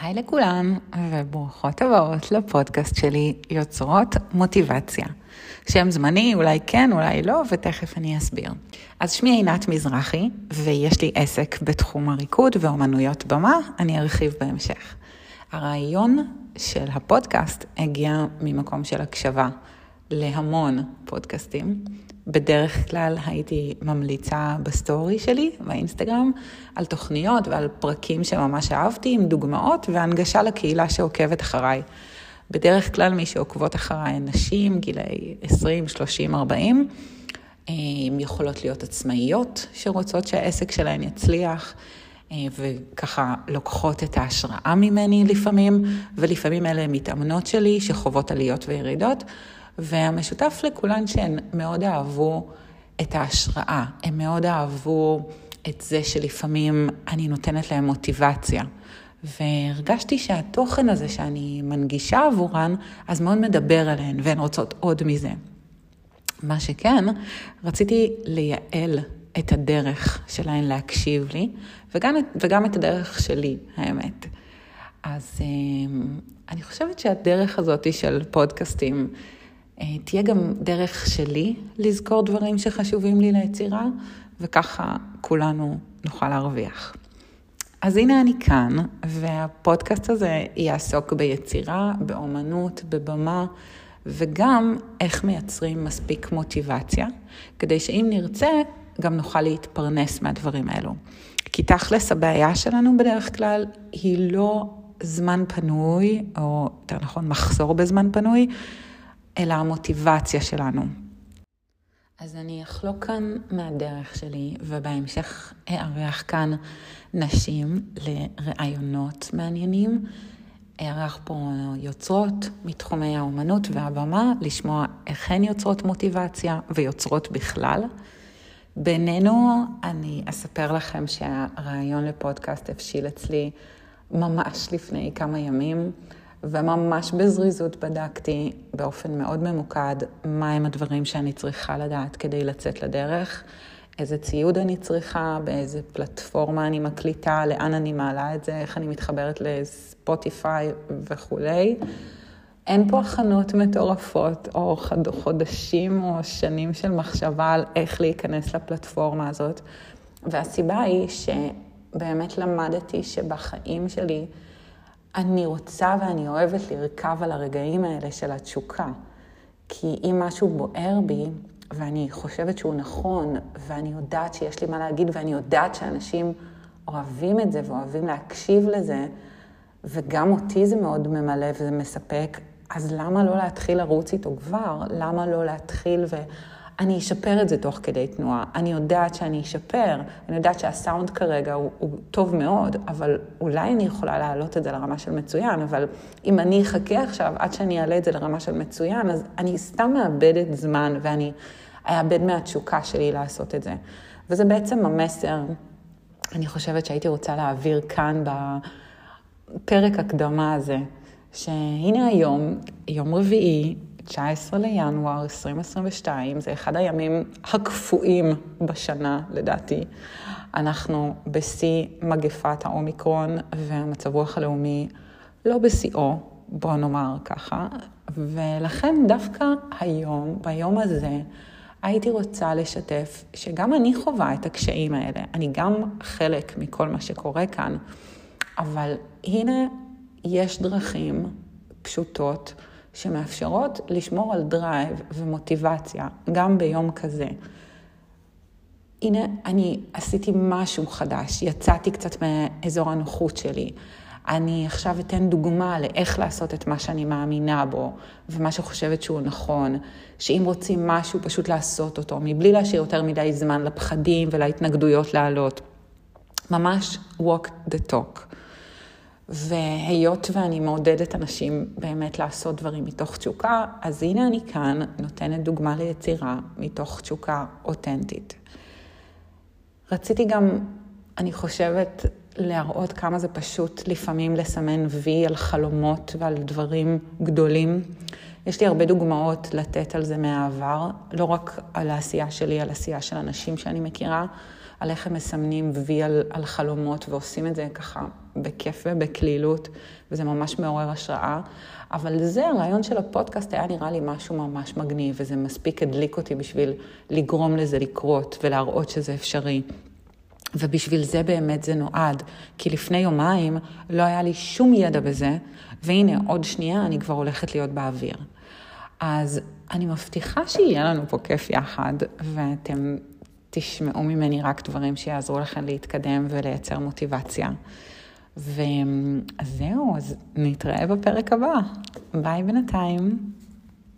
היי לכולם, וברוכות הבאות לפודקאסט שלי, יוצרות מוטיבציה. שם זמני, אולי כן, אולי לא, ותכף אני אסביר. אז שמי עינת מזרחי, ויש לי עסק בתחום הריקוד ואומנויות במה, אני ארחיב בהמשך. הרעיון של הפודקאסט הגיע ממקום של הקשבה להמון פודקאסטים. בדרך כלל הייתי ממליצה בסטורי שלי, באינסטגרם, על תוכניות ועל פרקים שממש אהבתי, עם דוגמאות והנגשה לקהילה שעוקבת אחריי. בדרך כלל מי שעוקבות אחריי הן נשים, גילאי 20, 30, 40. הן יכולות להיות עצמאיות שרוצות שהעסק שלהן יצליח, אה, וככה לוקחות את ההשראה ממני לפעמים, ולפעמים אלה מתאמנות שלי שחוות עליות וירידות. והמשותף לכולן שהן מאוד אהבו את ההשראה, הן מאוד אהבו את זה שלפעמים אני נותנת להן מוטיבציה. והרגשתי שהתוכן הזה שאני מנגישה עבורן, אז מאוד מדבר עליהן, והן רוצות עוד מזה. מה שכן, רציתי לייעל את הדרך שלהן להקשיב לי, וגם, וגם את הדרך שלי, האמת. אז אמ, אני חושבת שהדרך הזאת של פודקאסטים, אה, תהיה גם דרך שלי לזכור דברים שחשובים לי ליצירה, וככה כולנו נוכל להרוויח. אז הנה אני כאן, והפודקאסט הזה יעסוק ביצירה, באומנות, בבמה, וגם איך מייצרים מספיק מוטיבציה, כדי שאם נרצה, גם נוכל להתפרנס מהדברים האלו. כי תכלס הבעיה שלנו בדרך כלל היא לא זמן פנוי, או יותר נכון מחסור בזמן פנוי, אלא המוטיבציה שלנו. אז אני אחלוק כאן מהדרך שלי, ובהמשך אארח כאן נשים לראיונות מעניינים. אארח פה יוצרות מתחומי האומנות והבמה, לשמוע איך הן יוצרות מוטיבציה ויוצרות בכלל. בינינו, אני אספר לכם שהרעיון לפודקאסט הבשיל אצלי ממש לפני כמה ימים. וממש בזריזות בדקתי באופן מאוד ממוקד מהם הדברים שאני צריכה לדעת כדי לצאת לדרך, איזה ציוד אני צריכה, באיזה פלטפורמה אני מקליטה, לאן אני מעלה את זה, איך אני מתחברת לספוטיפיי וכולי. אין פה הכנות מטורפות, או חודשים או שנים של מחשבה על איך להיכנס לפלטפורמה הזאת. והסיבה היא שבאמת למדתי שבחיים שלי, אני רוצה ואני אוהבת לרכב על הרגעים האלה של התשוקה. כי אם משהו בוער בי, ואני חושבת שהוא נכון, ואני יודעת שיש לי מה להגיד, ואני יודעת שאנשים אוהבים את זה ואוהבים להקשיב לזה, וגם אותי זה מאוד ממלא וזה מספק, אז למה לא להתחיל לרוץ איתו כבר? למה לא להתחיל ו... אני אשפר את זה תוך כדי תנועה. אני יודעת שאני אשפר, אני יודעת שהסאונד כרגע הוא, הוא טוב מאוד, אבל אולי אני יכולה להעלות את זה לרמה של מצוין, אבל אם אני אחכה עכשיו עד שאני אעלה את זה לרמה של מצוין, אז אני סתם מאבדת זמן ואני אאבד מהתשוקה שלי לעשות את זה. וזה בעצם המסר, אני חושבת שהייתי רוצה להעביר כאן בפרק הקדמה הזה, שהנה היום, יום רביעי, 19 לינואר 2022, זה אחד הימים הקפואים בשנה, לדעתי. אנחנו בשיא מגפת האומיקרון, והמצב רוח הלאומי לא בשיאו, בוא נאמר ככה. ולכן דווקא היום, ביום הזה, הייתי רוצה לשתף שגם אני חווה את הקשיים האלה. אני גם חלק מכל מה שקורה כאן, אבל הנה, יש דרכים פשוטות. שמאפשרות לשמור על drive ומוטיבציה, גם ביום כזה. הנה, אני עשיתי משהו חדש, יצאתי קצת מאזור הנוחות שלי. אני עכשיו אתן דוגמה לאיך לעשות את מה שאני מאמינה בו, ומה שחושבת שהוא נכון, שאם רוצים משהו, פשוט לעשות אותו, מבלי להשאיר יותר מדי זמן לפחדים ולהתנגדויות לעלות. ממש walk the talk. והיות ואני מעודדת אנשים באמת לעשות דברים מתוך תשוקה, אז הנה אני כאן נותנת דוגמה ליצירה מתוך תשוקה אותנטית. רציתי גם, אני חושבת, להראות כמה זה פשוט לפעמים לסמן וי על חלומות ועל דברים גדולים. יש לי הרבה דוגמאות לתת על זה מהעבר, לא רק על העשייה שלי, על עשייה של אנשים שאני מכירה, על איך הם מסמנים וי על, על חלומות ועושים את זה ככה בכיף ובקלילות, וזה ממש מעורר השראה. אבל זה, הרעיון של הפודקאסט היה נראה לי משהו ממש מגניב, וזה מספיק הדליק אותי בשביל לגרום לזה לקרות ולהראות שזה אפשרי. ובשביל זה באמת זה נועד, כי לפני יומיים לא היה לי שום ידע בזה, והנה עוד שנייה אני כבר הולכת להיות באוויר. אז אני מבטיחה שיהיה לנו פה כיף יחד, ואתם תשמעו ממני רק דברים שיעזרו לכם להתקדם ולייצר מוטיבציה. וזהו, אז נתראה בפרק הבא. ביי בינתיים.